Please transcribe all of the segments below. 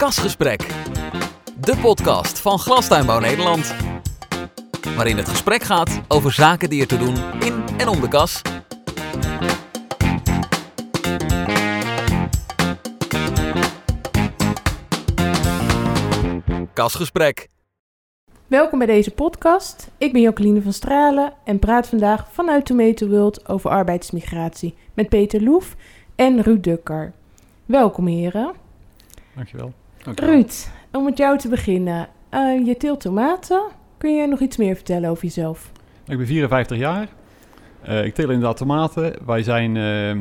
Kasgesprek. De podcast van Glastuinbouw Nederland. Waarin het gesprek gaat over zaken die er te doen in en om de kas. Kasgesprek. Welkom bij deze podcast. Ik ben Jacqueline van Stralen en praat vandaag vanuit Tomato World over arbeidsmigratie met Peter Loef en Ruud Dukker. Welkom heren. Dankjewel. Ruud, om met jou te beginnen. Eh, je teelt tomaten. Kun je nog iets meer vertellen over jezelf? Ik ben 54 jaar. Eh, ik teel inderdaad tomaten. Wij zijn eh,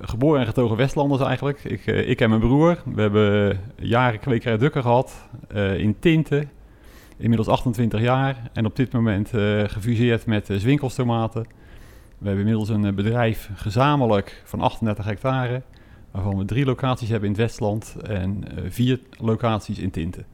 geboren en getogen Westlanders eigenlijk. Ik, ik en mijn broer. We hebben jaren kwekerij Dukker gehad eh, in Tinten. Inmiddels 28 jaar. En op dit moment gefuseerd met uh, Zwinkels tomaten. We hebben inmiddels een bedrijf gezamenlijk van 38 hectare. Waarvan we drie locaties hebben in het Westland en eh, vier locaties in Tinten.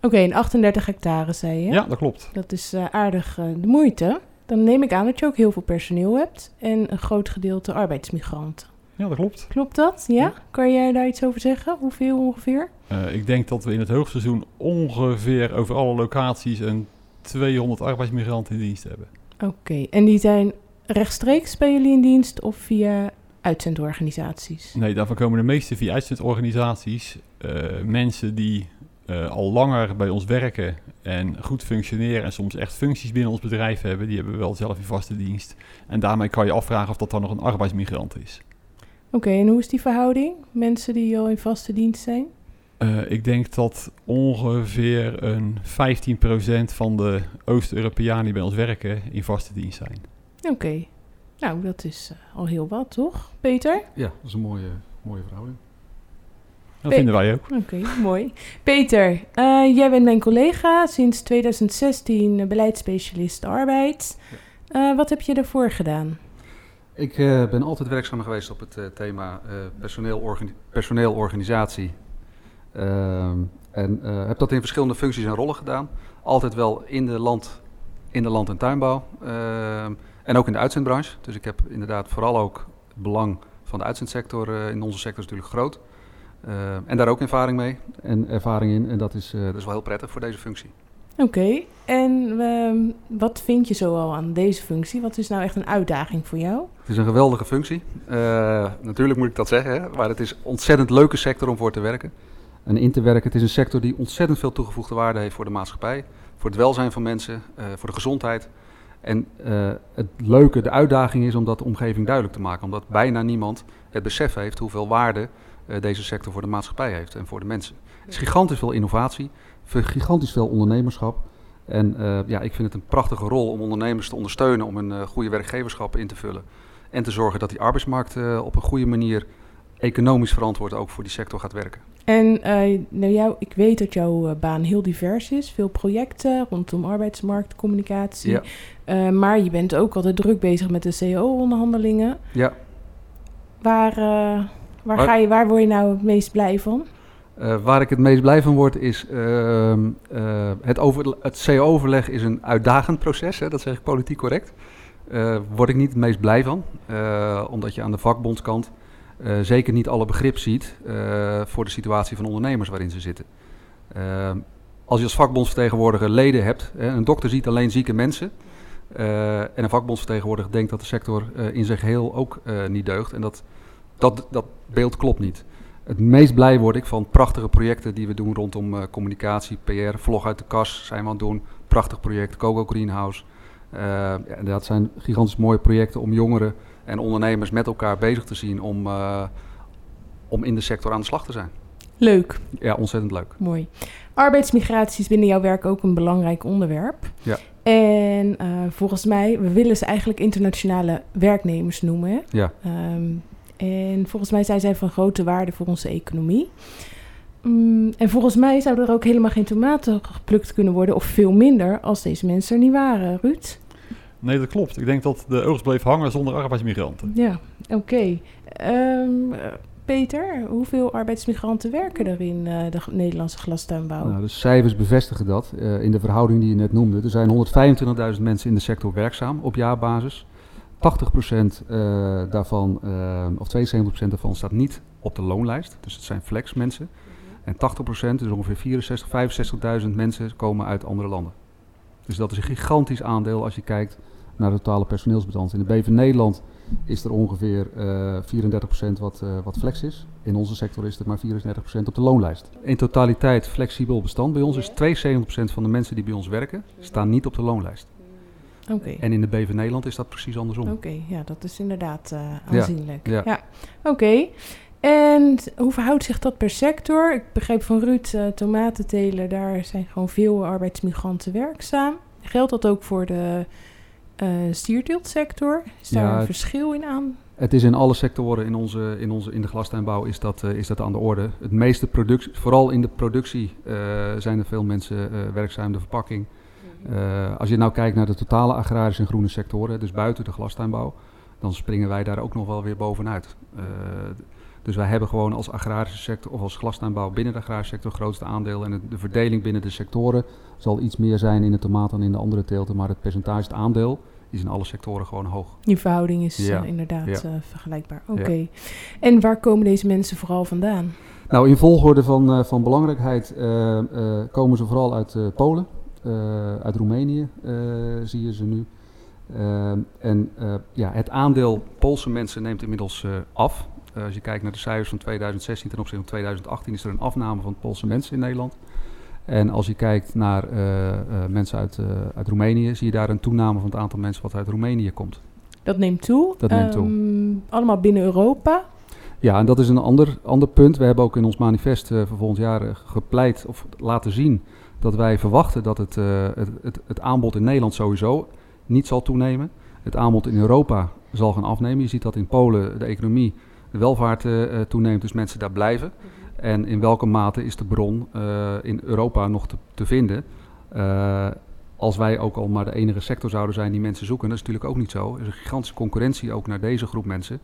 Oké, in 38 hectare zei je. Ja, dat klopt. Dat is eh, aardig eh, de moeite. Dan neem ik aan dat je ook heel veel personeel hebt en een groot gedeelte arbeidsmigranten. Ja, dat klopt. Klopt dat? Ja? Ja. Kan jij daar iets over zeggen? Hoeveel ongeveer? Ik denk dat we in het hoogseizoen ongeveer over alle locaties een 200 arbeidsmigranten in dienst hebben. Oké, en die zijn rechtstreeks bij jullie in dienst of via uitzendorganisaties? Nee, daarvan komen de meeste via uitzendorganisaties. eh, mensen die eh, al langer bij ons werken en goed functioneren en soms echt functies binnen ons bedrijf hebben, die hebben we wel zelf in vaste dienst. En daarmee kan je afvragen of dat dan nog een arbeidsmigrant is. Oké, en hoe is die verhouding? Mensen die al in vaste dienst zijn? Eh, ik denk dat ongeveer een 15% van de Oost-Europeanen die bij ons werken in vaste dienst zijn. Oké, nou dat is eh, al heel wat, toch? Peter? Ja, dat is een mooie, mooie verhouding. Dat Pe- vinden wij ook. Oké, mooi. Peter, eh, jij bent mijn collega sinds 2016 eh, beleidsspecialist arbeid. Eh, wat heb je daarvoor gedaan? Ik eh, ben altijd werkzaam geweest op het eh, thema eh personeel, organi- personeelorganisatie. Ehm, en eh, heb dat in verschillende functies en rollen gedaan. Altijd wel in de land, in de land- en tuinbouw. En ook in de uitzendbranche. Dus ik heb inderdaad vooral ook het belang van de uitzendsector eh, in onze sector is natuurlijk groot. Ehm, en daar ook ervaring mee en ervaring in. En dat is, eh, dat is wel heel prettig voor deze functie. Oké, en ehm, wat vind je zoal aan deze functie? Wat is nou echt een uitdaging voor jou? Het is een geweldige functie. Eh, natuurlijk moet ik dat zeggen, hè, maar het is een ontzettend leuke sector om voor te werken. En in te werken, het is een sector die ontzettend veel toegevoegde waarde heeft voor de maatschappij, voor het welzijn van mensen, eh, voor de gezondheid. En eh, het leuke, de uitdaging is om dat de omgeving duidelijk te maken, omdat bijna niemand het besef heeft hoeveel waarde eh, deze sector voor de maatschappij heeft en voor de mensen. Het is gigantisch veel innovatie, gigantisch veel ondernemerschap. En eh, ja, ik vind het een prachtige rol om ondernemers te ondersteunen om een goede werkgeverschap in te vullen. En te zorgen dat die arbeidsmarkt op een goede manier economisch verantwoord ook voor die sector gaat werken. En eh, nou jou, ik weet dat jouw eh, baan heel divers is. Veel projecten rondom arbeidsmarktcommunicatie. Ja. Eh, maar je bent ook altijd druk bezig met de CO-onderhandelingen. Ja, Waar, waar, Waar- ga je, waar word je nou het meest blij van? waar ik het meest blij van word is ehm, eh, het, over, het CO-overleg is een uitdagend proces, hè, dat zeg ik politiek correct. Word ik niet het meest blij van, omdat je aan de vakbondskant eh, zeker niet alle begrip ziet eh, voor de situatie van ondernemers waarin ze zitten. Ehm, als je als vakbondsvertegenwoordiger leden hebt, hè, een dokter ziet alleen zieke mensen. eh, en een vakbondsvertegenwoordiger denkt dat de sector eh, in zijn geheel ook eh, niet deugt. En dat, dat, dat beeld klopt niet. Het meest blij word ik van prachtige projecten die we doen rondom eh, communicatie, PR, vlog uit de kas zijn we aan het doen. Prachtig project, Coco Greenhouse. Eh, dat zijn gigantisch mooie projecten om jongeren en ondernemers met elkaar bezig te zien om, eh, om in de sector aan de slag te zijn. Leuk, Ja, ontzettend leuk. mooi. Arbeidsmigratie is binnen jouw werk ook een belangrijk onderwerp. Ja. En eh, volgens mij, we willen ze eigenlijk internationale werknemers noemen. Ja. Ehm, en volgens mij zijn zij van grote waarde voor onze economie. Mm, en volgens mij zouden er ook helemaal geen tomaten geplukt kunnen worden, of veel minder, als deze mensen er niet waren, Ruud. Nee, dat klopt. Ik denk dat de oogst bleef hangen zonder arbeidsmigranten. Ja, oké. Ehm, eh, Peter, hoeveel arbeidsmigranten werken er in eh, de Nederlandse glastuinbouw? Nou, de cijfers bevestigen dat eh, in de verhouding die je net noemde. Er zijn 125.000 mensen in de sector werkzaam op jaarbasis. 80% eh, daarvan, of 72% daarvan, staat niet op de loonlijst. Dus het zijn flexmensen. En 80%, dus ongeveer 64, 65.000 mensen komen uit andere landen. Dus dat is een gigantisch aandeel als je kijkt naar de totale personeelsbestand. In de BV Nederland is er ongeveer uh, 34% wat, uh, wat flex is. In onze sector is het maar 34% op de loonlijst. In totaliteit flexibel bestand. Bij ons is 72% van de mensen die bij ons werken, staan niet op de loonlijst. Oké. En in de BV Nederland is dat precies andersom. Oké, ja, dat is inderdaad uh, aanzienlijk. Ja. ja. Oké. En hoe verhoudt zich dat per sector? Ik begreep van Ruud, uh, tomatentelen, daar zijn gewoon veel arbeidsmigranten werkzaam. Geldt dat ook voor de uh, stierteeltsector? Is daar Ja, een verschil in aan? Het is in alle sectoren in, onze, in, onze, in de glastuinbouw is dat, eh, is dat aan de orde. Het meeste productie, vooral in de productie eh, zijn er veel mensen werkzaam, de verpakking. Eh, als je nou kijkt naar de totale agrarische en groene sectoren, dus buiten de glastuinbouw, dan springen wij daar ook nog wel weer bovenuit. Dus wij hebben gewoon als agrarische sector of als glastuinbouw binnen de agrarische sector het grootste aandeel. En de verdeling binnen de sectoren zal iets meer zijn in de tomaat dan in de andere teelten. Maar het percentage, het aandeel, is in alle sectoren gewoon hoog. Die verhouding is Ja, eh, inderdaad ja. eh, vergelijkbaar. Oké. En waar komen deze mensen vooral vandaan? Nou, in volgorde van, eh, van belangrijkheid komen ze vooral uit Polen, uit Roemenië zie je ze nu. En ja, het aandeel Poolse mensen neemt inmiddels af. Eh, als je kijkt naar de cijfers van 2016 ten opzichte van 2018 is er een afname van Poolse mensen in Nederland. En als je kijkt naar eh, eh, mensen uit, uit Roemenië, zie je daar een toename van het aantal mensen wat uit Roemenië komt. Dat neemt toe. Dat neemt toe. Ehm, allemaal binnen Europa. Ja, en dat is een ander, ander punt. We hebben ook in ons manifest eh, voor volgend jaar gepleit of laten zien dat wij verwachten dat het, het, het, het aanbod in Nederland sowieso niet zal toenemen. Het aanbod in Europa zal gaan afnemen. Je ziet dat in Polen de economie, de welvaart eh, eh, toeneemt, dus mensen daar blijven. En in welke mate is de bron eh, in Europa nog te, te vinden? Eh, als wij ook al maar de enige sector zouden zijn die mensen zoeken, dat is natuurlijk ook niet zo. Er is een gigantische concurrentie ook naar deze groep mensen.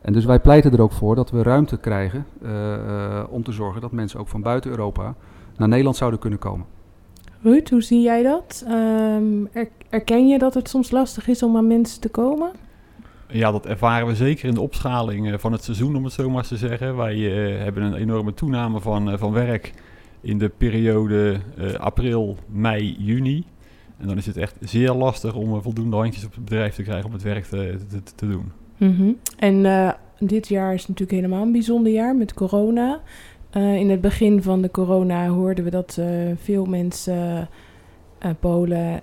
En dus wij pleiten er ook voor dat we ruimte krijgen om te zorgen dat mensen ook van buiten Europa naar Nederland zouden kunnen komen. Ruud, hoe zie jij dat? Ehm, er- erken je dat het soms lastig is om aan mensen te komen? Ja, dat ervaren we zeker in de opschaling eh, van het seizoen, om het zo maar te zeggen. Wij eh, hebben een enorme toename van, eh, van werk in de periode april, mei, juni. En dan is het echt zeer lastig om voldoende handjes op het bedrijf te krijgen om het werk te, te, doen. Mhm. En dit jaar is natuurlijk helemaal een bijzonder jaar met corona. In het begin van de corona hoorden we dat veel mensen, Polen,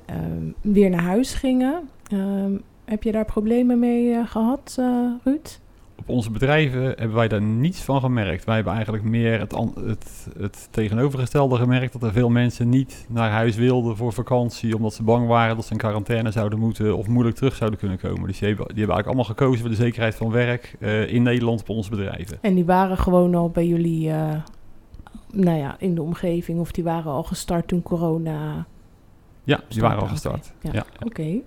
weer naar huis gingen. Ehm, heb je daar problemen mee eh, gehad, eh, Ruud? Op onze bedrijven hebben wij daar niets van gemerkt. Wij hebben eigenlijk meer het, het, het tegenovergestelde gemerkt. Dat er veel mensen niet naar huis wilden voor vakantie. Omdat ze bang waren dat ze in quarantaine zouden moeten of moeilijk terug zouden kunnen komen. Dus die hebben, die hebben eigenlijk allemaal gekozen voor de zekerheid van werk eh, in Nederland op onze bedrijven. En die waren gewoon al bij jullie, nou ja, in de omgeving. Of die waren al gestart toen corona... Ja, die waren al gestart. ja. Ja. Oké.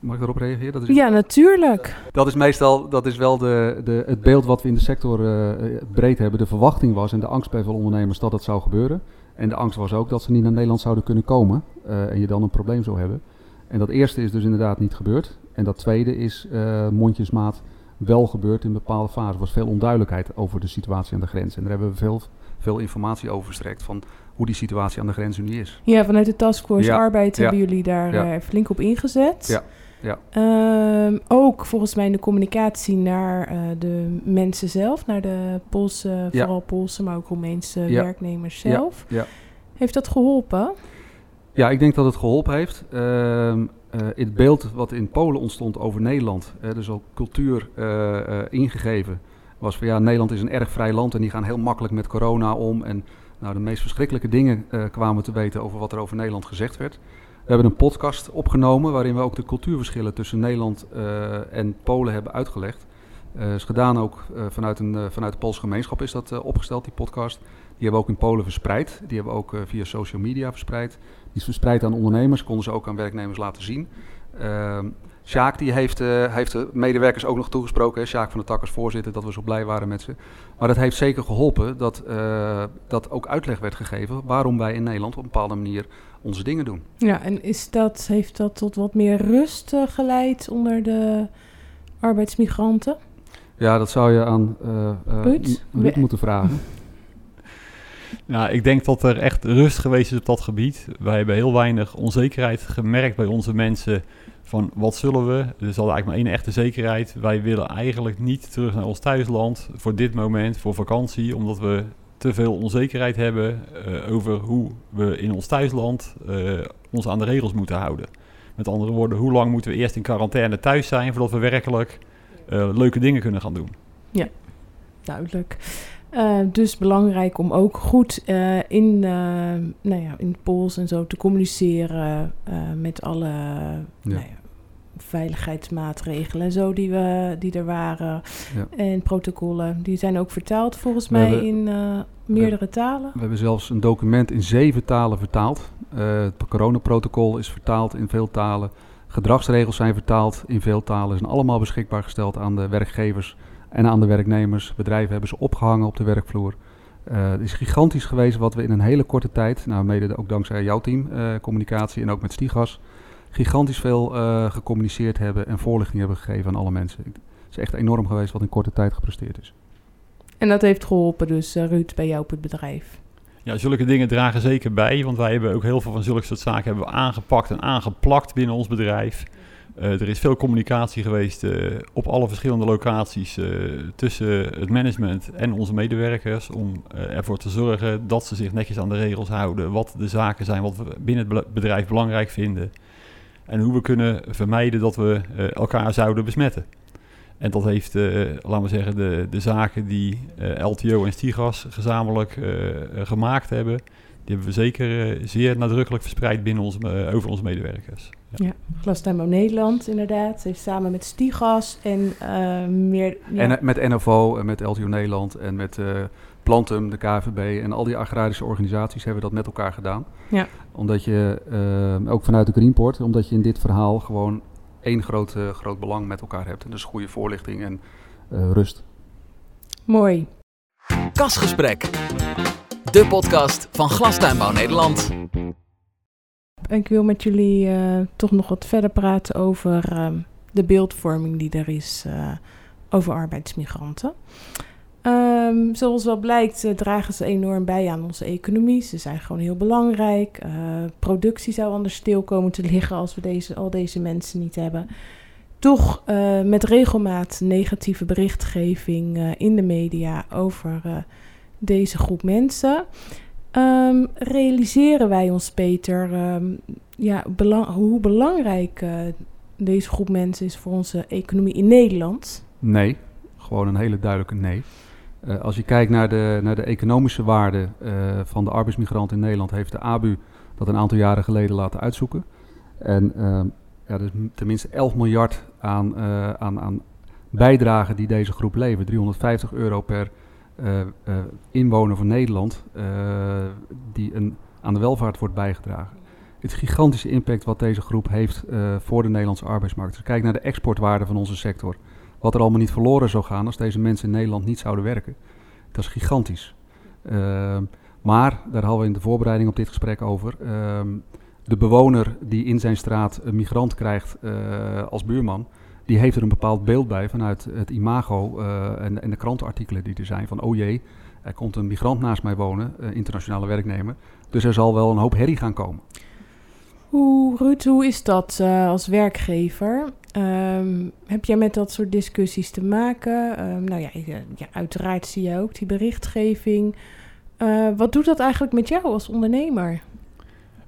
Mag ik erop reageren? Dat is, Ja, natuurlijk. dat is meestal dat is wel de, de, het beeld wat we in de sector eh, eh, breed hebben. De verwachting was en de angst bij veel ondernemers dat dat zou gebeuren. En de angst was ook dat ze niet naar Nederland zouden kunnen komen eh, en je dan een probleem zou hebben. En dat eerste is dus inderdaad niet gebeurd. En dat tweede is eh, mondjesmaat wel gebeurd in bepaalde fases. Er was veel onduidelijkheid over de situatie aan de grens. En daar hebben we veel, veel informatie over verstrekt van hoe die situatie aan de grens nu is. Ja, vanuit de Taskforce Ja, Arbeid hebben jullie daar eh, flink op ingezet. Ja, ja. Ehm, ook volgens mij in de communicatie naar eh, de mensen zelf, naar de Poolse, Ja. vooral Poolse, maar ook Roemeense Ja. werknemers zelf. ja. Heeft dat geholpen? Ja, ik denk dat het geholpen heeft. Ehm, eh, het beeld wat in Polen ontstond over Nederland, dus al cultuur ingegeven, was van ja, Nederland is een erg vrij land en die gaan heel makkelijk met corona om. En nou, de meest verschrikkelijke dingen eh, kwamen te weten over wat er over Nederland gezegd werd. We hebben een podcast opgenomen waarin we ook de cultuurverschillen tussen Nederland eh, en Polen hebben uitgelegd. Eh is gedaan ook vanuit, een, vanuit de Poolse gemeenschap is dat opgesteld, die podcast. Die hebben we ook in Polen verspreid. Die hebben we ook via social media verspreid. Die is verspreid aan ondernemers, konden ze ook aan werknemers laten zien. Sjaak die heeft, eh, heeft de medewerkers ook nog toegesproken. Hè? Sjaak van de Tak als voorzitter, dat we zo blij waren met ze. Maar dat heeft zeker geholpen dat, eh, dat ook uitleg werd gegeven waarom wij in Nederland op een bepaalde manier onze dingen doen. Ja, en is dat, heeft dat tot wat meer rust eh, geleid onder de arbeidsmigranten? Ja, dat zou je aan eh eh, Ruud? Moeten vragen. Nou, ik denk dat er echt rust geweest is op dat gebied. Wij hebben heel weinig onzekerheid gemerkt bij onze mensen van wat zullen we. Er is eigenlijk maar één echte zekerheid. Wij willen eigenlijk niet terug naar ons thuisland voor dit moment, voor vakantie, omdat we te veel onzekerheid hebben uh, over hoe we in ons thuisland uh, ons aan de regels moeten houden. Met andere woorden, hoe lang moeten we eerst in quarantaine thuis zijn voordat we werkelijk uh, leuke dingen kunnen gaan doen? Ja, duidelijk. Uh, dus belangrijk om ook goed uh, in, uh, nou ja, in polls en zo te communiceren met alle ja. nou ja, veiligheidsmaatregelen en zo die, we, die er waren. Ja. En protocollen. Die zijn ook vertaald volgens mij hebben, in meerdere we, talen. We hebben zelfs een document in zeven talen vertaald. het coronaprotocol is vertaald in veel talen. Gedragsregels zijn vertaald in veel talen. Zijn allemaal beschikbaar gesteld aan de werkgevers en aan de werknemers. Bedrijven hebben ze opgehangen op de werkvloer. Uh, het is gigantisch geweest wat we in een hele korte tijd, nou mede ook dankzij jouw team, uh, communicatie en ook met Stigas, gigantisch veel uh, gecommuniceerd hebben en voorlichting hebben gegeven aan alle mensen. Het is echt enorm geweest wat in korte tijd gepresteerd is. En dat heeft geholpen dus, Ruud, bij jou op het bedrijf? Ja, zulke dingen dragen zeker bij, want wij hebben ook heel veel van zulke soort zaken hebben we aangepakt en aangeplakt binnen ons bedrijf. Uh, er is veel communicatie geweest uh, op alle verschillende locaties uh, tussen het management en onze medewerkers om ervoor te zorgen dat ze zich netjes aan de regels houden, wat de zaken zijn, wat we binnen het bedrijf belangrijk vinden en hoe we kunnen vermijden dat we elkaar zouden besmetten. En dat heeft, laten we zeggen, de, de zaken die LTO en Stigas gezamenlijk gemaakt hebben, die hebben we zeker zeer nadrukkelijk verspreid binnen ons, over onze medewerkers. Ja, Glastuinbouw Nederland inderdaad. Heeft samen met Stigas en uh, meer... Ja. En met NOVO en met LTO Nederland en met uh, Plantum, de KVB en al die agrarische organisaties hebben dat met elkaar gedaan. Ja. Omdat je, uh, ook vanuit de Greenport, omdat je in dit verhaal gewoon één groot, groot belang met elkaar hebt. En dus goede voorlichting en rust. Mooi. Kasgesprek. De podcast van Glastuinbouw Nederland. Ik wil met jullie uh, toch nog wat verder praten over uh, de beeldvorming die er is uh, over arbeidsmigranten. Um, zoals wel blijkt, dragen ze enorm bij aan onze economie. Ze zijn gewoon heel belangrijk. productie zou anders stil komen te liggen als we deze, al deze mensen niet hebben. Toch met regelmaat negatieve berichtgeving in de media over deze groep mensen. Um, realiseren wij ons, Peter, um, ja, belang, hoe belangrijk uh, deze groep mensen is voor onze economie in Nederland? Nee, gewoon een hele duidelijke nee. Uh, als je kijkt naar de, naar de economische waarde uh, van de arbeidsmigrant in Nederland, heeft de ABU dat een aantal jaren geleden laten uitzoeken. En ehm, ja, is tenminste 11 miljard aan, aan, aan bijdragen die deze groep levert. 350 euro per inwoner van Nederland uh, die een, aan de welvaart wordt bijgedragen. Het gigantische impact wat deze groep heeft voor de Nederlandse arbeidsmarkt. Dus kijk naar de exportwaarde van onze sector. Wat er allemaal niet verloren zou gaan als deze mensen in Nederland niet zouden werken. Dat is gigantisch. maar, daar hadden we in de voorbereiding op dit gesprek over. Ehm, de bewoner die in zijn straat een migrant krijgt als buurman die heeft er een bepaald beeld bij vanuit het imago uh, en, en, de krantenartikelen die er zijn. Van, oh jee, er komt een migrant naast mij wonen, uh, internationale werknemer. Dus er zal wel een hoop herrie gaan komen. Hoe, Ruud, hoe is dat uh, als werkgever? Um, heb jij met dat soort discussies te maken? Um, nou ja, ja, uiteraard zie je ook die berichtgeving. wat doet dat eigenlijk met jou als ondernemer?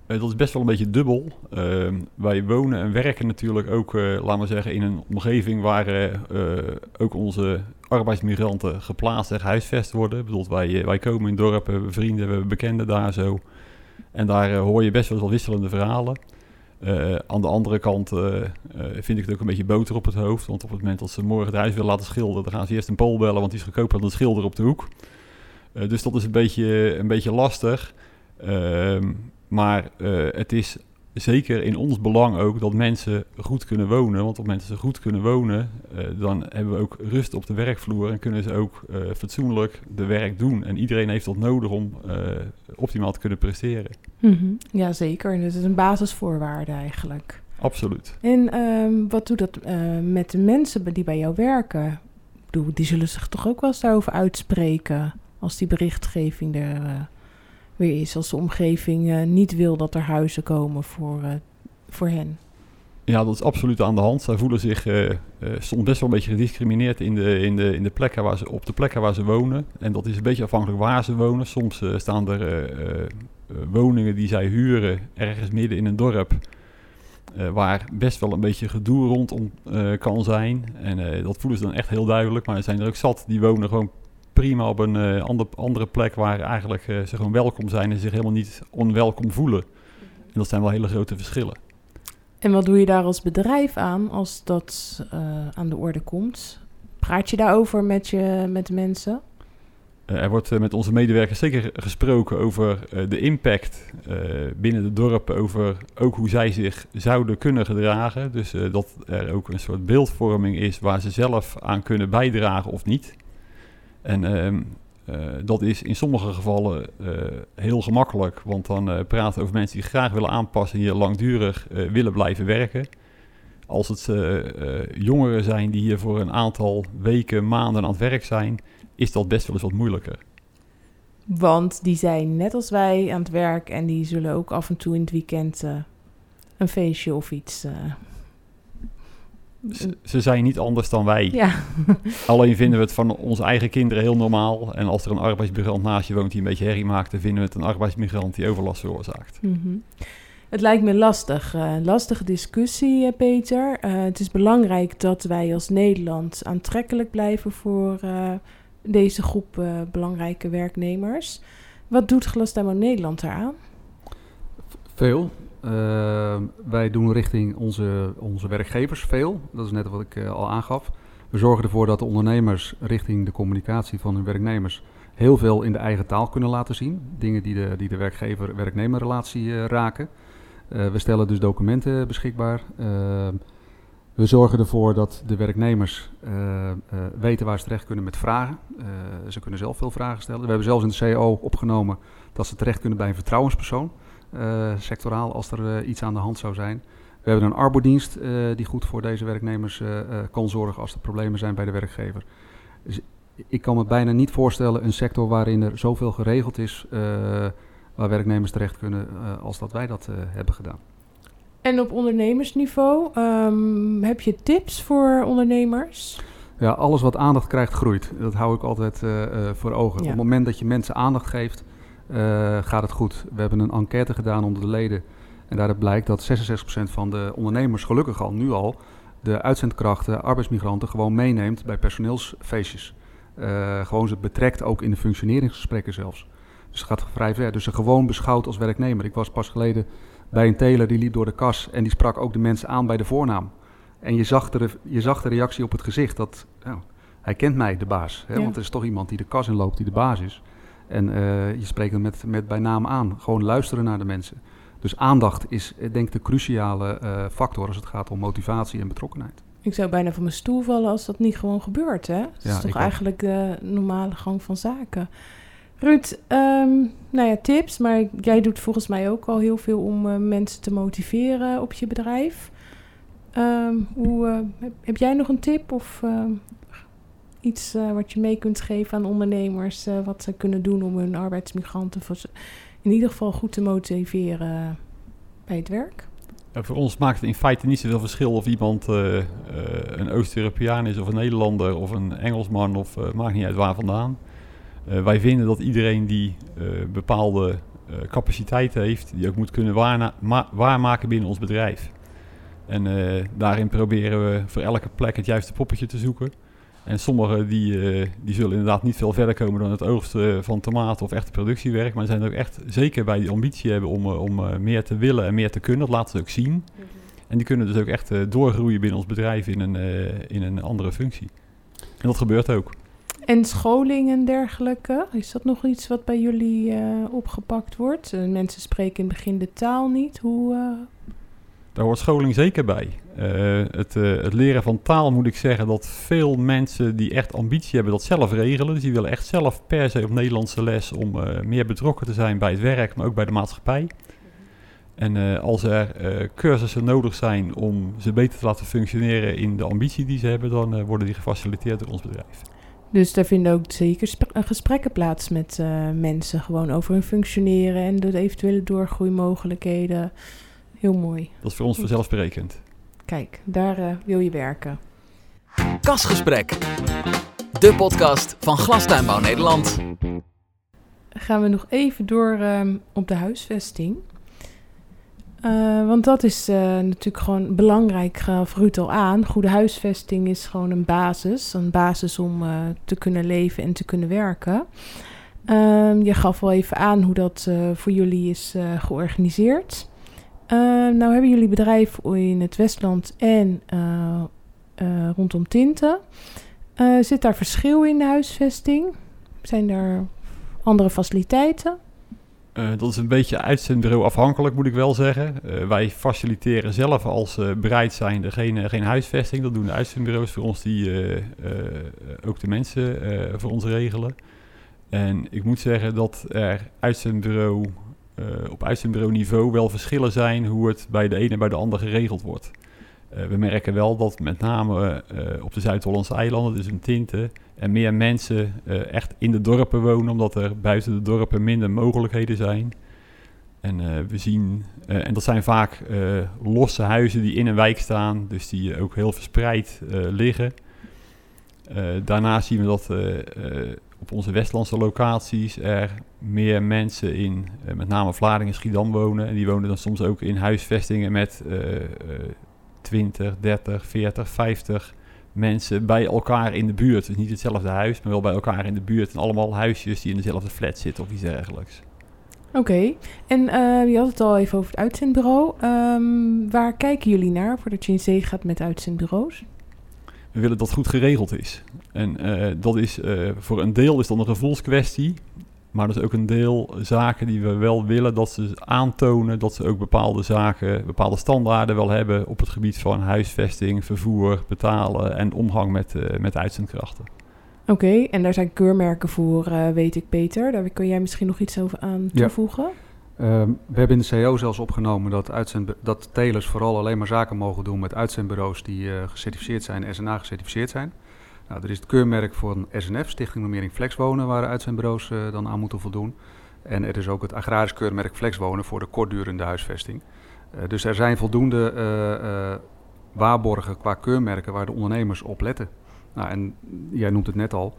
Uh, dat is best wel een beetje dubbel. Uh, wij wonen en werken natuurlijk ook, uh, laten we zeggen, in een omgeving waar uh, ook onze arbeidsmigranten geplaatst en gehuisvest worden. Ik bedoel, wij, wij komen in dorpen, hebben vrienden, we hebben bekenden daar zo. En daar hoor je best wel eens wisselende verhalen. aan de andere kant vind ik het ook een beetje boter op het hoofd. Want op het moment dat ze morgen het huis willen laten schilderen, dan gaan ze eerst een pool bellen, want die is goedkoper dan een schilder op de hoek. dus dat is een beetje, een beetje lastig. Ehm, maar uh, het is zeker in ons belang ook dat mensen goed kunnen wonen. Want op mensen goed kunnen wonen, uh, dan hebben we ook rust op de werkvloer en kunnen ze ook uh, fatsoenlijk de werk doen. En iedereen heeft dat nodig om optimaal te kunnen presteren. Mm -hmm. Ja, zeker. Dus het is een basisvoorwaarde eigenlijk. Absoluut. En um, wat doet dat met de mensen die bij jou werken? Die zullen zich toch ook wel eens daarover uitspreken als die berichtgeving er weer is als de omgeving eh, niet wil dat er huizen komen voor, eh, voor hen. Ja, dat is absoluut aan de hand. Zij voelen zich eh, soms best wel een beetje gediscrimineerd in de, in, de, in de plekken waar ze, op de plekken waar ze wonen. En dat is een beetje afhankelijk waar ze wonen. Soms staan er woningen die zij huren ergens midden in een dorp. waar best wel een beetje gedoe rondom kan zijn. En dat voelen ze dan echt heel duidelijk. Maar er zijn er ook zat die wonen gewoon prima op een eh, ander, andere plek waar eigenlijk eh, ze gewoon welkom zijn en zich helemaal niet onwelkom voelen. En dat zijn wel hele grote verschillen. En wat doe je daar als bedrijf aan als dat eh, aan de orde komt? Praat je daarover met, je, met de mensen? Er wordt met onze medewerkers zeker gesproken over de impact binnen de dorpen, over ook hoe zij zich zouden kunnen gedragen. Dus dat er ook een soort beeldvorming is waar ze zelf aan kunnen bijdragen of niet. En ehm, eh, dat is in sommige gevallen eh, heel gemakkelijk, want dan eh, praten over mensen die graag willen aanpassen en hier langdurig willen blijven werken. Als het jongeren zijn die hier voor een aantal weken, maanden aan het werk zijn, is dat best wel eens wat moeilijker. Want die zijn net als wij aan het werk en die zullen ook af en toe in het weekend een feestje of iets. Ze, ze zijn niet anders dan wij. ja, Alleen vinden we het van onze eigen kinderen heel normaal. En als er een arbeidsmigrant naast je woont die een beetje herrie maakt, dan vinden we het een arbeidsmigrant die overlast veroorzaakt. Mhm. Het lijkt me lastig. eh, lastige discussie, eh, Peter. Eh, het is belangrijk dat wij als Nederland aantrekkelijk blijven voor eh, deze groep eh, belangrijke werknemers. Wat doet Glasdamo Nederland daaraan? Veel. Eh, wij doen richting onze, onze werkgevers veel. Dat is net wat ik eh, al aangaf. We zorgen ervoor dat de ondernemers richting de communicatie van hun werknemers heel veel in de eigen taal kunnen laten zien. Dingen die de, die de werkgever-werknemerrelatie eh, raken. We stellen dus documenten beschikbaar. We zorgen ervoor dat de werknemers weten waar ze terecht kunnen met vragen. Ze kunnen zelf veel vragen stellen. We hebben zelfs in de CO opgenomen dat ze terecht kunnen bij een vertrouwenspersoon sectoraal als er eh, iets aan de hand zou zijn. We hebben een arbodienst eh, die goed voor deze werknemers eh, eh, kan zorgen als er problemen zijn bij de werkgever. Dus ik kan me bijna niet voorstellen een sector waarin er zoveel geregeld is eh, waar werknemers terecht kunnen eh, als dat wij dat eh, hebben gedaan. En op ondernemersniveau, ehm, heb je tips voor ondernemers? Ja, alles wat aandacht krijgt groeit. Dat hou ik altijd eh, eh, voor ogen. Ja. Op het moment dat je mensen aandacht geeft, eh, gaat het goed. We hebben een enquête gedaan onder de leden. En daaruit blijkt dat 66% van de ondernemers gelukkig al nu al de uitzendkrachten, arbeidsmigranten gewoon meeneemt bij personeelsfeestjes. Eh, gewoon ze betrekt ook in de functioneringsgesprekken zelfs. Dus het gaat vrij ver. Dus ze gewoon beschouwt als werknemer. Ik was pas geleden bij een teler die liep door de kas en die sprak ook de mensen aan bij de voornaam. En je zag de, je zag de reactie op het gezicht dat ja, hij kent mij, de baas. Hè? Ja. Want er is toch iemand die de kas inloopt, die de baas is. En eh, je spreekt hem met, met bij naam aan. Gewoon luisteren naar de mensen. Dus aandacht is eh, denk ik de cruciale eh, factor als het gaat om motivatie en betrokkenheid. Ik zou bijna van mijn stoel vallen als dat niet gewoon gebeurt. Hè? Dat Ja, is toch ook. eigenlijk de normale gang van zaken. Ruud, ehm, nou ja, tips. Maar jij doet volgens mij ook al heel veel om mensen te motiveren op je bedrijf. Ehm, hoe, heb, heb jij nog een tip of ehm, iets eh, wat je mee kunt geven aan ondernemers? eh, wat ze kunnen doen om hun arbeidsmigranten voor in ieder geval goed te motiveren bij het werk? Voor ons maakt het in feite niet zoveel verschil of iemand eh, een Oost-Europeaan is of een Nederlander of een Engelsman of maakt niet uit waar vandaan. Wij vinden dat iedereen die bepaalde capaciteiten heeft, die ook moet kunnen waarmaken binnen ons bedrijf. En daarin proberen we voor elke plek het juiste poppetje te zoeken. En sommigen die, eh, die zullen inderdaad niet veel verder komen dan het oogsten van tomaten of echte productiewerk. Maar zijn er ook echt zeker bij die ambitie hebben om, eh, om eh, meer te willen en meer te kunnen. Dat laten ze ook zien. En die kunnen dus ook echt doorgroeien binnen ons bedrijf in een, in een andere functie. En dat gebeurt ook. En scholing en dergelijke, is dat nog iets wat bij jullie opgepakt wordt? Mensen spreken in het begin de taal niet. Hoe, Daar hoort scholing zeker bij. Eh, het, eh, het leren van taal moet ik zeggen dat veel mensen die echt ambitie hebben dat zelf regelen. Dus die willen echt zelf per se op Nederlandse les om eh, meer betrokken te zijn bij het werk, maar ook bij de maatschappij. En als er cursussen nodig zijn om ze beter te laten functioneren in de ambitie die ze hebben, dan worden die gefaciliteerd door ons bedrijf. Dus daar vinden ook zeker sp- gesprekken plaats met mensen. Gewoon over hun functioneren en de eventuele doorgroeimogelijkheden. Heel mooi. Dat is voor ons vanzelfsprekend. Kijk, daar eh, wil je werken. Kasgesprek. De podcast van Glastuinbouw Nederland. gaan we nog even door ehm, op de huisvesting. Eh, want dat is eh, natuurlijk gewoon belangrijk, gaf Ruud al aan. Goede huisvesting is gewoon een basis. Een basis om te kunnen leven en te kunnen werken. Ehm, je gaf al even aan hoe dat voor jullie is georganiseerd. Ehm, nou hebben jullie bedrijf in het Westland en eh, eh, rondom Tinten. Eh, zit daar verschil in de huisvesting? Zijn er andere faciliteiten? Eh, dat is een beetje uitzendbureau afhankelijk, moet ik wel zeggen. Eh, wij faciliteren zelf als bereid zijnde geen, geen huisvesting. Dat doen de uitzendbureaus voor ons die ook de mensen voor ons regelen. En ik moet zeggen dat er uitzendbureau, op uitzendbureau niveau wel verschillen zijn hoe het bij de ene en bij de ander geregeld wordt. we merken wel dat met name op de Zuid-Hollandse eilanden, dus in Tinten, en meer mensen echt in de dorpen wonen, omdat er buiten de dorpen minder mogelijkheden zijn. En we zien, en dat zijn vaak losse huizen die in een wijk staan, dus die ook heel verspreid liggen. daarnaast zien we dat op onze Westlandse locaties er meer mensen in, met name Vlaardingen en Schiedam wonen. En die wonen dan soms ook in huisvestingen met 20, 30, 40, 50 mensen bij elkaar in de buurt. Dus niet hetzelfde huis, maar wel bij elkaar in de buurt. En allemaal huisjes die in dezelfde flat zitten of iets dergelijks. Oké, okay. en uh, je had het al even over het uitzendbureau. Um, waar kijken jullie naar voordat je in zee gaat met uitzendbureaus? We willen dat goed geregeld is. En uh, dat is uh, voor een deel is dan een gevoelskwestie. Maar dat is ook een deel zaken die we wel willen dat ze aantonen dat ze ook bepaalde zaken, bepaalde standaarden wel hebben op het gebied van huisvesting, vervoer, betalen en omgang met, uh, met uitzendkrachten. Oké, okay, en daar zijn keurmerken voor, uh, weet ik Peter. Daar kun jij misschien nog iets over aan toevoegen? Ja. Um, we hebben in de CO zelfs opgenomen dat, uitzend, dat telers vooral alleen maar zaken mogen doen met uitzendbureaus die uh, gecertificeerd zijn, SNA gecertificeerd zijn. Nou, er is het keurmerk voor een SNF, Stichting Normering Flexwonen, waar uitzendbureaus uh, dan aan moeten voldoen. En er is ook het agrarisch keurmerk Flexwonen voor de kortdurende huisvesting. Uh, dus er zijn voldoende uh, waarborgen qua keurmerken waar de ondernemers op letten. Nou, en jij noemt het net al,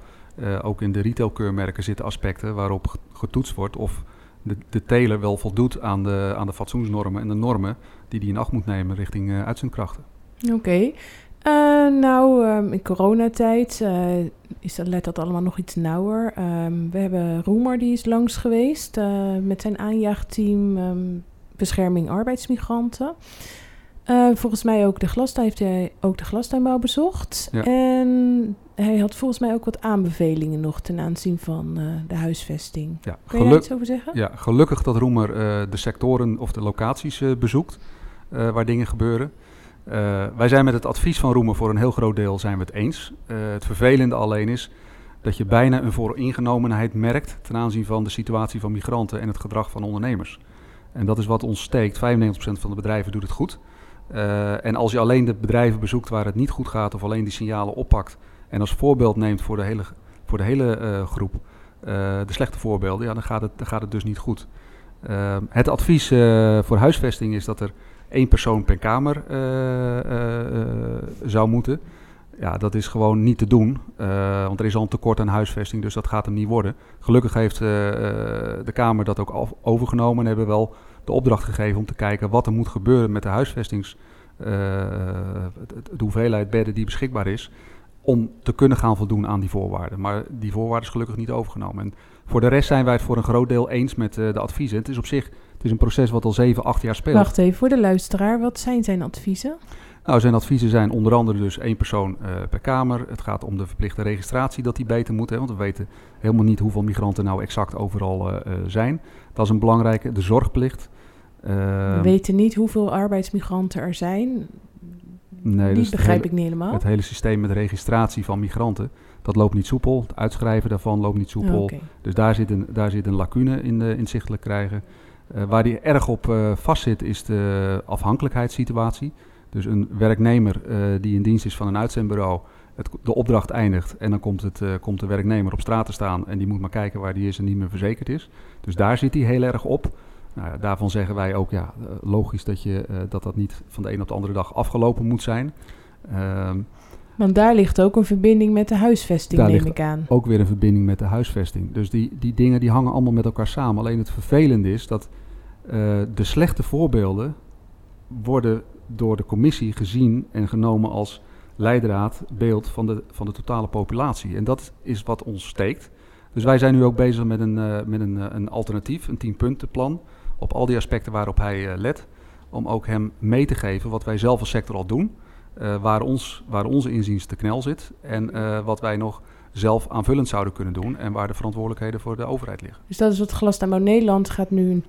ook in de retailkeurmerken zitten aspecten waarop getoetst wordt of de, de teler wel voldoet aan de, aan de fatsoensnormen en de normen die die in acht moet nemen richting uitzendkrachten. Oké. Uh, nou, um, in coronatijd uh, is dat, let dat allemaal nog iets nauwer. Um, we hebben Roemer, die is langs geweest uh, met zijn aanjaagteam um, bescherming arbeidsmigranten. volgens mij ook de glastuin, heeft hij ook de glastuinbouw bezocht. Ja. En hij had volgens mij ook wat aanbevelingen nog ten aanzien van de huisvesting. Ja, Kun je daar iets over zeggen? Ja, gelukkig dat Roemer de sectoren of de locaties bezoekt waar dingen gebeuren. Uh, wij zijn met het advies van Roemen voor een heel groot deel zijn we het eens. Uh, het vervelende alleen is dat je bijna een vooringenomenheid merkt ten aanzien van de situatie van migranten en het gedrag van ondernemers. En dat is wat ons steekt. 95% van de bedrijven doet het goed. Uh, en als je alleen de bedrijven bezoekt waar het niet goed gaat of alleen die signalen oppakt en als voorbeeld neemt voor de hele, voor de hele groep de slechte voorbeelden, ja, dan, gaat het, dan gaat het dus niet goed. het advies voor huisvesting is dat er één persoon per kamer uh, uh, zou moeten. Ja, dat is gewoon niet te doen, want er is al een tekort aan huisvesting, dus dat gaat hem niet worden. Gelukkig heeft de Kamer dat ook overgenomen en hebben wel de opdracht gegeven om te kijken wat er moet gebeuren met de huisvestings, de hoeveelheid bedden die beschikbaar is, om te kunnen gaan voldoen aan die voorwaarden. Maar die voorwaarden is gelukkig niet overgenomen. En voor de rest zijn wij het voor een groot deel eens met de adviezen. Het is op zich het is een proces wat al 7, 8 jaar speelt. Wacht even, voor de luisteraar, wat zijn zijn adviezen? Nou, zijn adviezen zijn onder andere dus één persoon uh, per kamer. Het gaat om de verplichte registratie, dat die beter moet. Hè, want we weten helemaal niet hoeveel migranten nou exact overal uh, zijn. Dat is een belangrijke. De zorgplicht. we weten niet hoeveel arbeidsmigranten er zijn. Nee, die dus begrijp hele, ik niet helemaal. Het hele systeem met registratie van migranten, dat loopt niet soepel. Het uitschrijven daarvan loopt niet soepel. Oh, okay. Dus daar zit een, daar zit een lacune in de inzichtelijk krijgen. Uh, waar die erg op uh, vastzit is de afhankelijkheidssituatie. Dus een werknemer uh, die in dienst is van een uitzendbureau het, de opdracht eindigt en dan komt, het, eh, komt de werknemer op straat te staan en die moet maar kijken waar die is en niet meer verzekerd is. Dus daar zit hij heel erg op. Nou, ja, daarvan zeggen wij ook, ja, eh, logisch dat, je, eh, dat dat niet van de een op de andere dag afgelopen moet zijn. Ehm, Want daar ligt ook een verbinding met de huisvesting, Daar neem ligt ik aan. ook weer een verbinding met de huisvesting. Dus die, die dingen die hangen allemaal met elkaar samen. Alleen het vervelende is dat eh, de slechte voorbeelden worden door de commissie gezien en genomen als leidraad, beeld van de, van de totale populatie. En dat is wat ons steekt. Dus wij zijn nu ook bezig met een, eh, met een, een alternatief, een tienpuntenplan, op al die aspecten waarop hij eh, let. Om ook hem mee te geven wat wij zelf als sector al doen, eh, waar, ons, waar onze inziens te knel zit en eh, wat wij nog zelf aanvullend zouden kunnen doen en waar de verantwoordelijkheden voor de overheid liggen. Dus dat is wat Glastuinbouw Nederland gaat nu een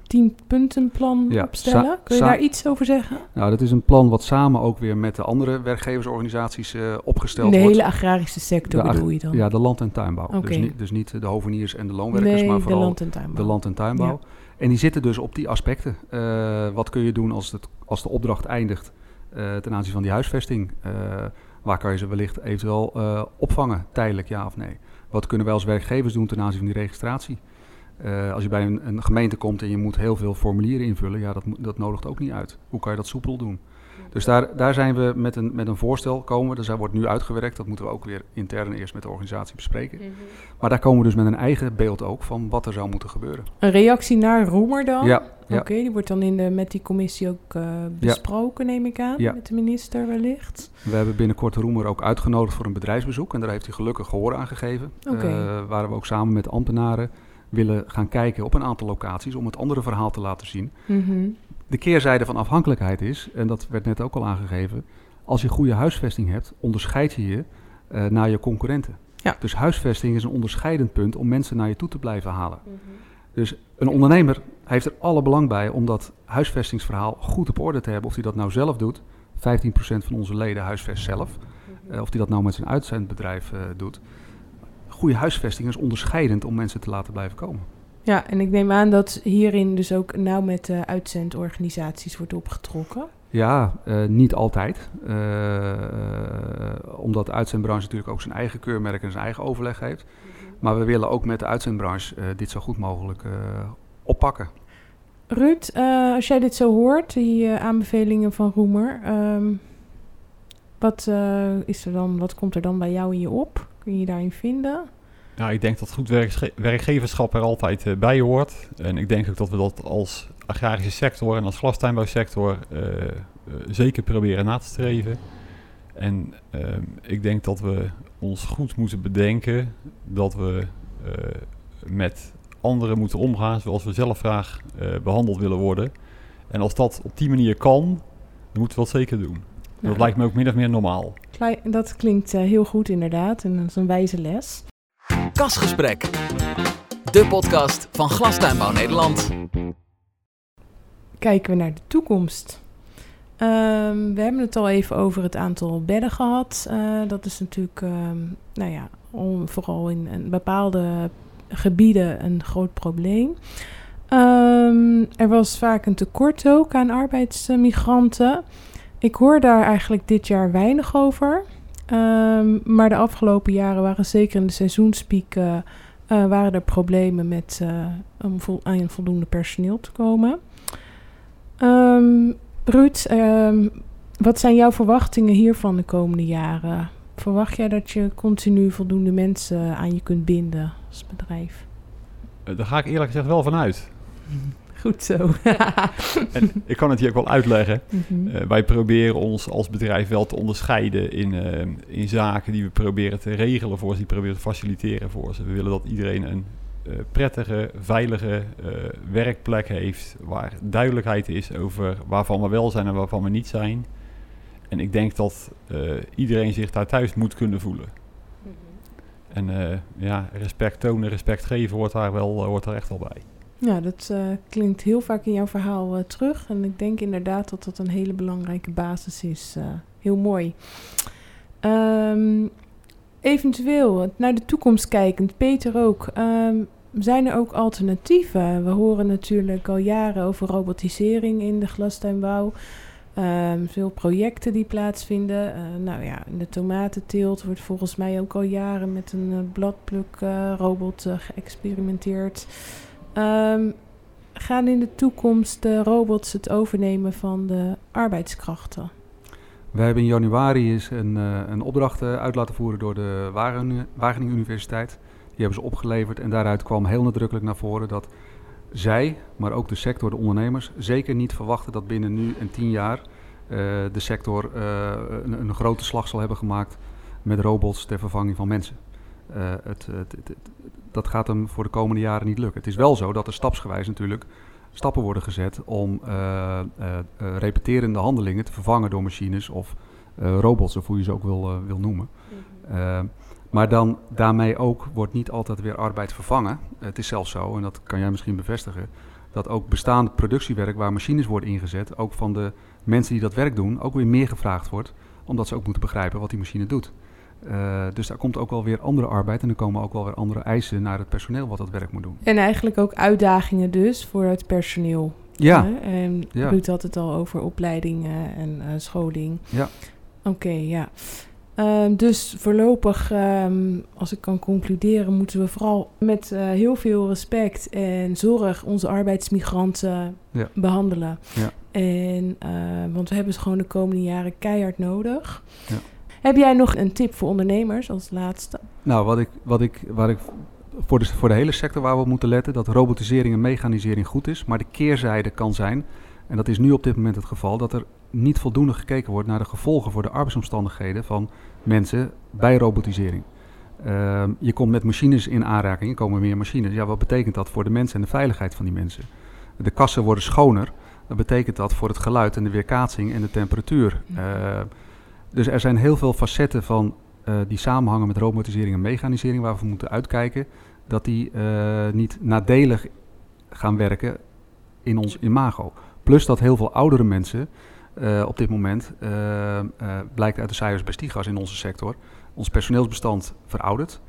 10-puntenplan Ja, opstellen. Kun je daar iets over zeggen? Nou, dat is een plan wat samen ook weer met de andere werkgeversorganisaties opgesteld de wordt. hele agrarische sector De ag- bedoel je dan? Ja, de land- en tuinbouw. Dus, niet, dus niet de hoveniers en de loonwerkers, nee, maar de vooral land- en tuinbouw. de land- en tuinbouw. En die zitten dus op die aspecten. Eh, wat kun je doen als, het, als de opdracht eindigt eh, ten aanzien van die huisvesting? Eh, waar kan je ze wellicht eventueel opvangen, tijdelijk ja of nee? Wat kunnen wij als werkgevers doen ten aanzien van die registratie? Als je bij een, een gemeente komt en je moet heel veel formulieren invullen, ja, dat, dat nodigt ook niet uit. Hoe kan je dat soepel doen? Dus daar, daar zijn we met een, met een voorstel komen. Dus dat wordt nu uitgewerkt. Dat moeten we ook weer intern eerst met de organisatie bespreken. Maar daar komen we dus met een eigen beeld ook van wat er zou moeten gebeuren. Een reactie naar Roemer dan? Ja, ja. Oké, die wordt dan in de, met die commissie ook eh, besproken, neem ik aan. Ja. Met de minister wellicht. We hebben binnenkort Roemer ook uitgenodigd voor een bedrijfsbezoek. En daar heeft hij gelukkig gehoor aan gegeven. Oké. Eh, waar we ook samen met ambtenaren willen gaan kijken op een aantal locaties om het andere verhaal te laten zien. Mhm. De keerzijde van afhankelijkheid is, en dat werd net ook al aangegeven, als je goede huisvesting hebt, onderscheid je je eh, naar je concurrenten. Ja. Dus huisvesting is een onderscheidend punt om mensen naar je toe te blijven halen. Dus een ondernemer heeft er alle belang bij om dat huisvestingsverhaal goed op orde te hebben. Of hij dat nou zelf doet, 15% van onze leden huisvest zelf. Eh, of hij dat nou met zijn uitzendbedrijf eh, doet. Goede huisvesting is onderscheidend om mensen te laten blijven komen. Ja, en ik neem aan dat hierin dus ook nauw met de uitzendorganisaties wordt opgetrokken. Ja, eh, niet altijd. Eh, omdat de uitzendbranche natuurlijk ook zijn eigen keurmerk en zijn eigen overleg heeft. Maar we willen ook met de uitzendbranche eh, dit zo goed mogelijk oppakken. Ruud, als jij dit zo hoort, die aanbevelingen van Roemer, ehm, wat, is er dan, wat komt er dan bij jou in je op? Kun je je daarin vinden? Nou, ik denk dat goed werkge- werkgeverschap er altijd eh, bij hoort. En ik denk ook dat we dat als agrarische sector en als glastuinbouwsector eh, eh, zeker proberen na te streven. En ehm, ik denk dat we ons goed moeten bedenken dat we met anderen moeten omgaan zoals we zelf graag eh, behandeld willen worden. En als dat op die manier kan, dan moeten we dat zeker doen. Nou, dat lijkt me ook min of meer normaal. dat klinkt heel goed inderdaad en dat is een wijze les. Kasgesprek. De podcast van Glastuinbouw Nederland. Kijken we naar de toekomst. Ehm, we hebben het al even over het aantal bedden gehad. Eh, dat is natuurlijk, ehm, nou ja, vooral in, in bepaalde gebieden een groot probleem. Ehm, er was vaak een tekort ook aan arbeidsmigranten. Ik hoor daar eigenlijk dit jaar weinig over. Ehm, maar de afgelopen jaren waren zeker in de seizoenspieken eh, waren er problemen met eh, om vol- aan voldoende personeel te komen. Ehm Ruud, ehm, wat zijn jouw verwachtingen hiervan de komende jaren? Verwacht jij dat je continu voldoende mensen aan je kunt binden als bedrijf? Eh, daar ga ik eerlijk gezegd wel vanuit. Goed zo. En ik kan het hier ook wel uitleggen. Mhm. Eh, wij proberen ons als bedrijf wel te onderscheiden in, eh, in zaken die we proberen te regelen voor ze, die proberen te faciliteren voor ze. We willen dat iedereen een eh, prettige, veilige werkplek heeft, waar duidelijkheid is over waarvan we wel zijn en waarvan we niet zijn. En ik denk dat iedereen zich daar thuis moet kunnen voelen. En eh, ja, respect tonen, respect geven hoort daar, wel, hoort daar echt wel bij. Ja, dat eh, klinkt heel vaak in jouw verhaal eh, terug. En ik denk inderdaad dat dat een hele belangrijke basis is. Eh, heel mooi. Ehm, eventueel, naar de toekomst kijkend, Peter ook. ehm, zijn er ook alternatieven? We horen natuurlijk al jaren over robotisering in de glastuinbouw. Ehm, veel projecten die plaatsvinden. Nou ja, in de tomatenteelt wordt volgens mij ook al jaren met een uh, bladpluk-robot geëxperimenteerd. Ehm, gaan in de toekomst de robots het overnemen van de arbeidskrachten? We hebben in januari eens een, een opdracht uit laten voeren door de Wageningen Universiteit. Die hebben ze opgeleverd en daaruit kwam heel nadrukkelijk naar voren dat zij, maar ook de sector, de ondernemers, zeker niet verwachten dat binnen nu en tien jaar uh, de sector een, een, grote slag zal hebben gemaakt met robots ter vervanging van mensen. Het, het, dat gaat hem voor de komende jaren niet lukken. Het is wel zo dat er stapsgewijs natuurlijk stappen worden gezet om repeterende handelingen te vervangen door machines of robots, of hoe je ze ook wil, wil noemen. Mm maar dan daarmee ook wordt niet altijd weer arbeid vervangen. Het is zelfs zo, en dat kan jij misschien bevestigen, dat ook bestaand productiewerk waar machines worden ingezet, ook van de mensen die dat werk doen, ook weer meer gevraagd wordt, omdat ze ook moeten begrijpen wat die machine doet. Uh, dus daar komt ook wel weer andere arbeid en er komen ook wel weer andere eisen naar het personeel wat dat werk moet doen. En eigenlijk ook uitdagingen dus voor het personeel. Ja. En ja. Ruud had het al over opleidingen en uh, scholing. Ja. Oké, ja. Ehm, dus voorlopig, um, als ik kan concluderen, moeten we vooral met uh, heel veel respect en zorg onze arbeidsmigranten ja. behandelen. Ja. En, want we hebben ze gewoon de komende jaren keihard nodig. Ja. Heb jij nog een tip voor ondernemers als laatste? Nou, wat ik, wat ik, waar ik voor de, voor de hele sector waar we op moeten letten, dat robotisering en mechanisering goed is. Maar de keerzijde kan zijn, en dat is nu op dit moment het geval, dat er niet voldoende gekeken wordt naar de gevolgen voor de arbeidsomstandigheden van mensen bij robotisering. Uh, je komt met machines in aanraking, er komen meer machines. Ja, wat betekent dat voor de mensen en de veiligheid van die mensen? De kassen worden schoner. Wat betekent dat voor het geluid en de weerkaatsing en de temperatuur? Uh, dus er zijn heel veel facetten van uh, die samenhangen met robotisering en mechanisering waar we moeten uitkijken. Dat die uh, niet nadelig gaan werken in ons imago. Plus dat heel veel oudere mensen uh, op dit moment, blijkt uit de cijfers bij Stigas in onze sector, ons personeelsbestand veroudert.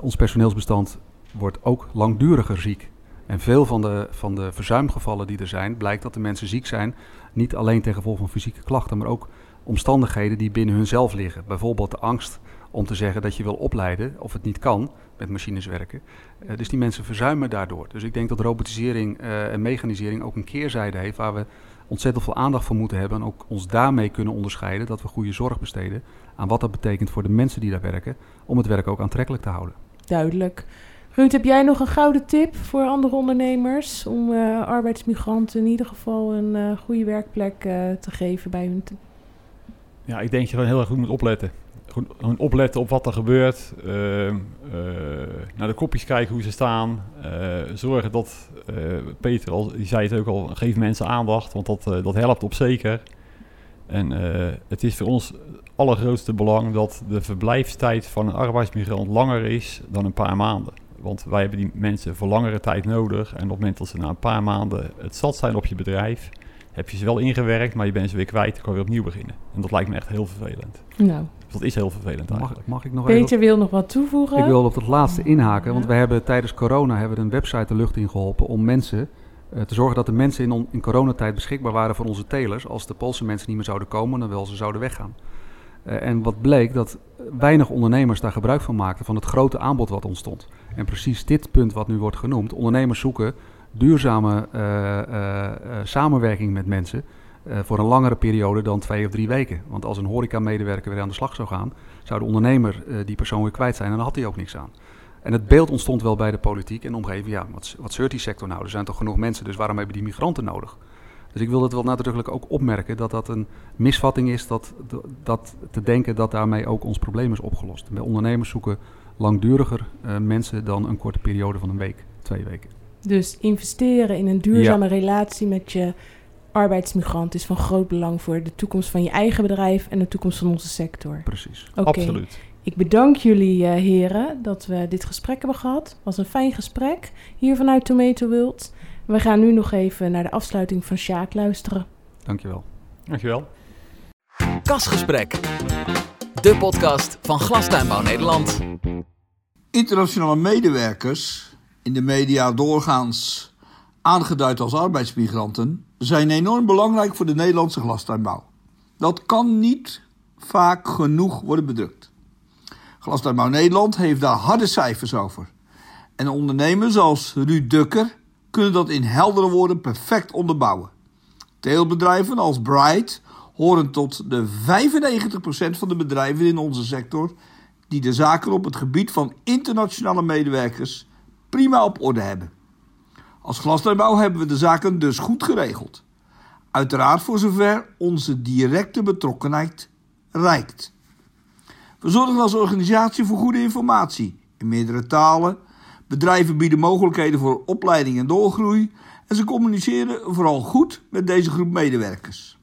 ons personeelsbestand wordt ook langduriger ziek. En veel van de, van de verzuimgevallen die er zijn, blijkt dat de mensen ziek zijn, niet alleen ten gevolge van fysieke klachten, maar ook omstandigheden die binnen hunzelf liggen. Bijvoorbeeld de angst om te zeggen dat je wil opleiden of het niet kan met machines werken. Uh, dus die mensen verzuimen daardoor. Dus ik denk dat robotisering uh, en mechanisering ook een keerzijde heeft waar we ontzettend veel aandacht voor moeten hebben en ook ons daarmee kunnen onderscheiden dat we goede zorg besteden aan wat dat betekent voor de mensen die daar werken, om het werk ook aantrekkelijk te houden. Duidelijk. Ruud, heb jij nog een gouden tip voor andere ondernemers om uh, arbeidsmigranten in ieder geval een goede werkplek te geven bij hun? Ja, ik denk dat je gewoon heel erg goed moet opletten. Gewoon opletten op wat er gebeurt. Uh, uh, naar de kopjes kijken hoe ze staan. Uh, zorgen dat, Peter al, die zei het ook al, geef mensen aandacht, want dat, dat helpt op zeker. En het is voor ons allergrootste belang dat de verblijfstijd van een arbeidsmigrant langer is dan een paar maanden. Want wij hebben die mensen voor langere tijd nodig. En op het moment dat ze na een paar maanden het zat zijn op je bedrijf, heb je ze wel ingewerkt, maar je bent ze weer kwijt, dan kan je weer opnieuw beginnen. En dat lijkt me echt heel vervelend. Nou. Dus dat is heel vervelend eigenlijk. Mag, mag ik nog Peter even... wil nog wat toevoegen. Ik wil op het laatste inhaken, want we hebben tijdens corona hebben we een website de lucht in geholpen om mensen uh, te zorgen dat de mensen in, on, in coronatijd beschikbaar waren voor onze telers. Als de Poolse mensen niet meer zouden komen, dan wel ze zouden weggaan. Uh, en wat bleek dat weinig ondernemers daar gebruik van maakten van het grote aanbod wat ontstond. En precies dit punt wat nu wordt genoemd, ondernemers zoeken duurzame uh, samenwerking met mensen uh, voor een langere periode dan twee of drie weken. Want als een horecamedewerker weer aan de slag zou gaan, zou de ondernemer uh, die persoon weer kwijt zijn en dan had hij ook niks aan. En het beeld ontstond wel bij de politiek en de omgeving. Ja, wat, wat zeurt die sector nou? Er zijn toch genoeg mensen, dus waarom hebben die migranten nodig? Dus ik wil dat wel nadrukkelijk ook opmerken dat dat een misvatting is, dat, dat te denken dat daarmee ook ons probleem is opgelost. Bij ondernemers zoeken langduriger mensen dan een korte periode van een week, twee weken. Dus investeren in een duurzame ja. relatie met je arbeidsmigrant is van groot belang voor de toekomst van je eigen bedrijf en de toekomst van onze sector. Precies. Okay. Absoluut. Ik bedank jullie uh, heren dat we dit gesprek hebben gehad. Het was een fijn gesprek hier vanuit Tomato World. We gaan nu nog even naar de afsluiting van Sjaak luisteren. Dankjewel. Dankjewel. Kasgesprek. De podcast van Glastuinbouw Nederland. Internationale medewerkers, in de media doorgaans aangeduid als arbeidsmigranten, zijn enorm belangrijk voor de Nederlandse glastuinbouw. Dat kan niet vaak genoeg worden bedrukt. Glastuinbouw Nederland heeft daar harde cijfers over. En ondernemers als Ruud Dukker kunnen dat in heldere woorden perfect onderbouwen. Teelbedrijven als Bright horen tot de 95% van de bedrijven in onze sector die de zaken op het gebied van internationale medewerkers prima op orde hebben. Als glastuinbouw hebben we de zaken dus goed geregeld. Uiteraard voor zover onze directe betrokkenheid reikt. We zorgen als organisatie voor goede informatie in meerdere talen. Bedrijven bieden mogelijkheden voor opleiding en doorgroei. En ze communiceren vooral goed met deze groep medewerkers.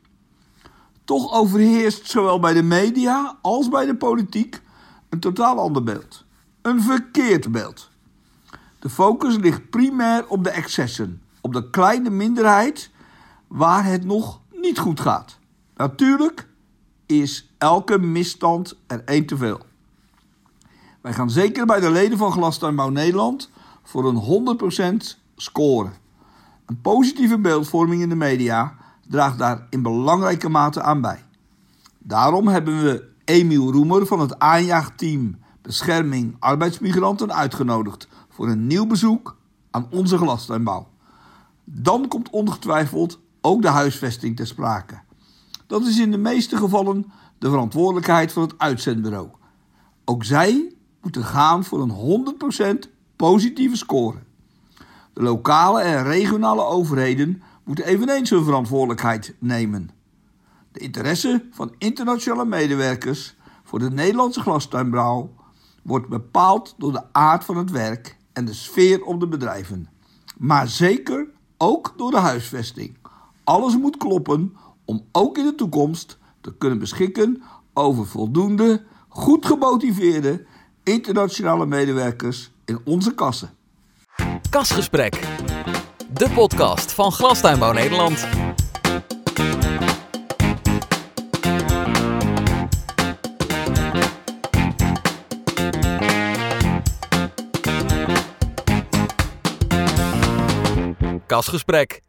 Toch overheerst zowel bij de media als bij de politiek een totaal ander beeld. Een verkeerd beeld. De focus ligt primair op de excessen, op de kleine minderheid waar het nog niet goed gaat. Natuurlijk is elke misstand er één te veel. Wij gaan zeker bij de leden van Glastuinbouw Nederland voor een 100% scoren. Een positieve beeldvorming in de media draagt daar in belangrijke mate aan bij. Daarom hebben we Emiel Roemer van het aanjaagteam Bescherming Arbeidsmigranten uitgenodigd voor een nieuw bezoek aan onze glastuinbouw. Dan komt ongetwijfeld ook de huisvesting ter sprake. Dat is in de meeste gevallen de verantwoordelijkheid van het uitzendbureau. Ook zij moeten gaan voor een 100% positieve score. De lokale en regionale overheden moeten eveneens hun verantwoordelijkheid nemen. De interesse van internationale medewerkers voor de Nederlandse glastuinbouw wordt bepaald door de aard van het werk en de sfeer op de bedrijven. Maar zeker ook door de huisvesting. Alles moet kloppen om ook in de toekomst te kunnen beschikken over voldoende, goed gemotiveerde internationale medewerkers in onze kassen. Kasgesprek. De podcast van Glastuinbouw Nederland. Kasgesprek.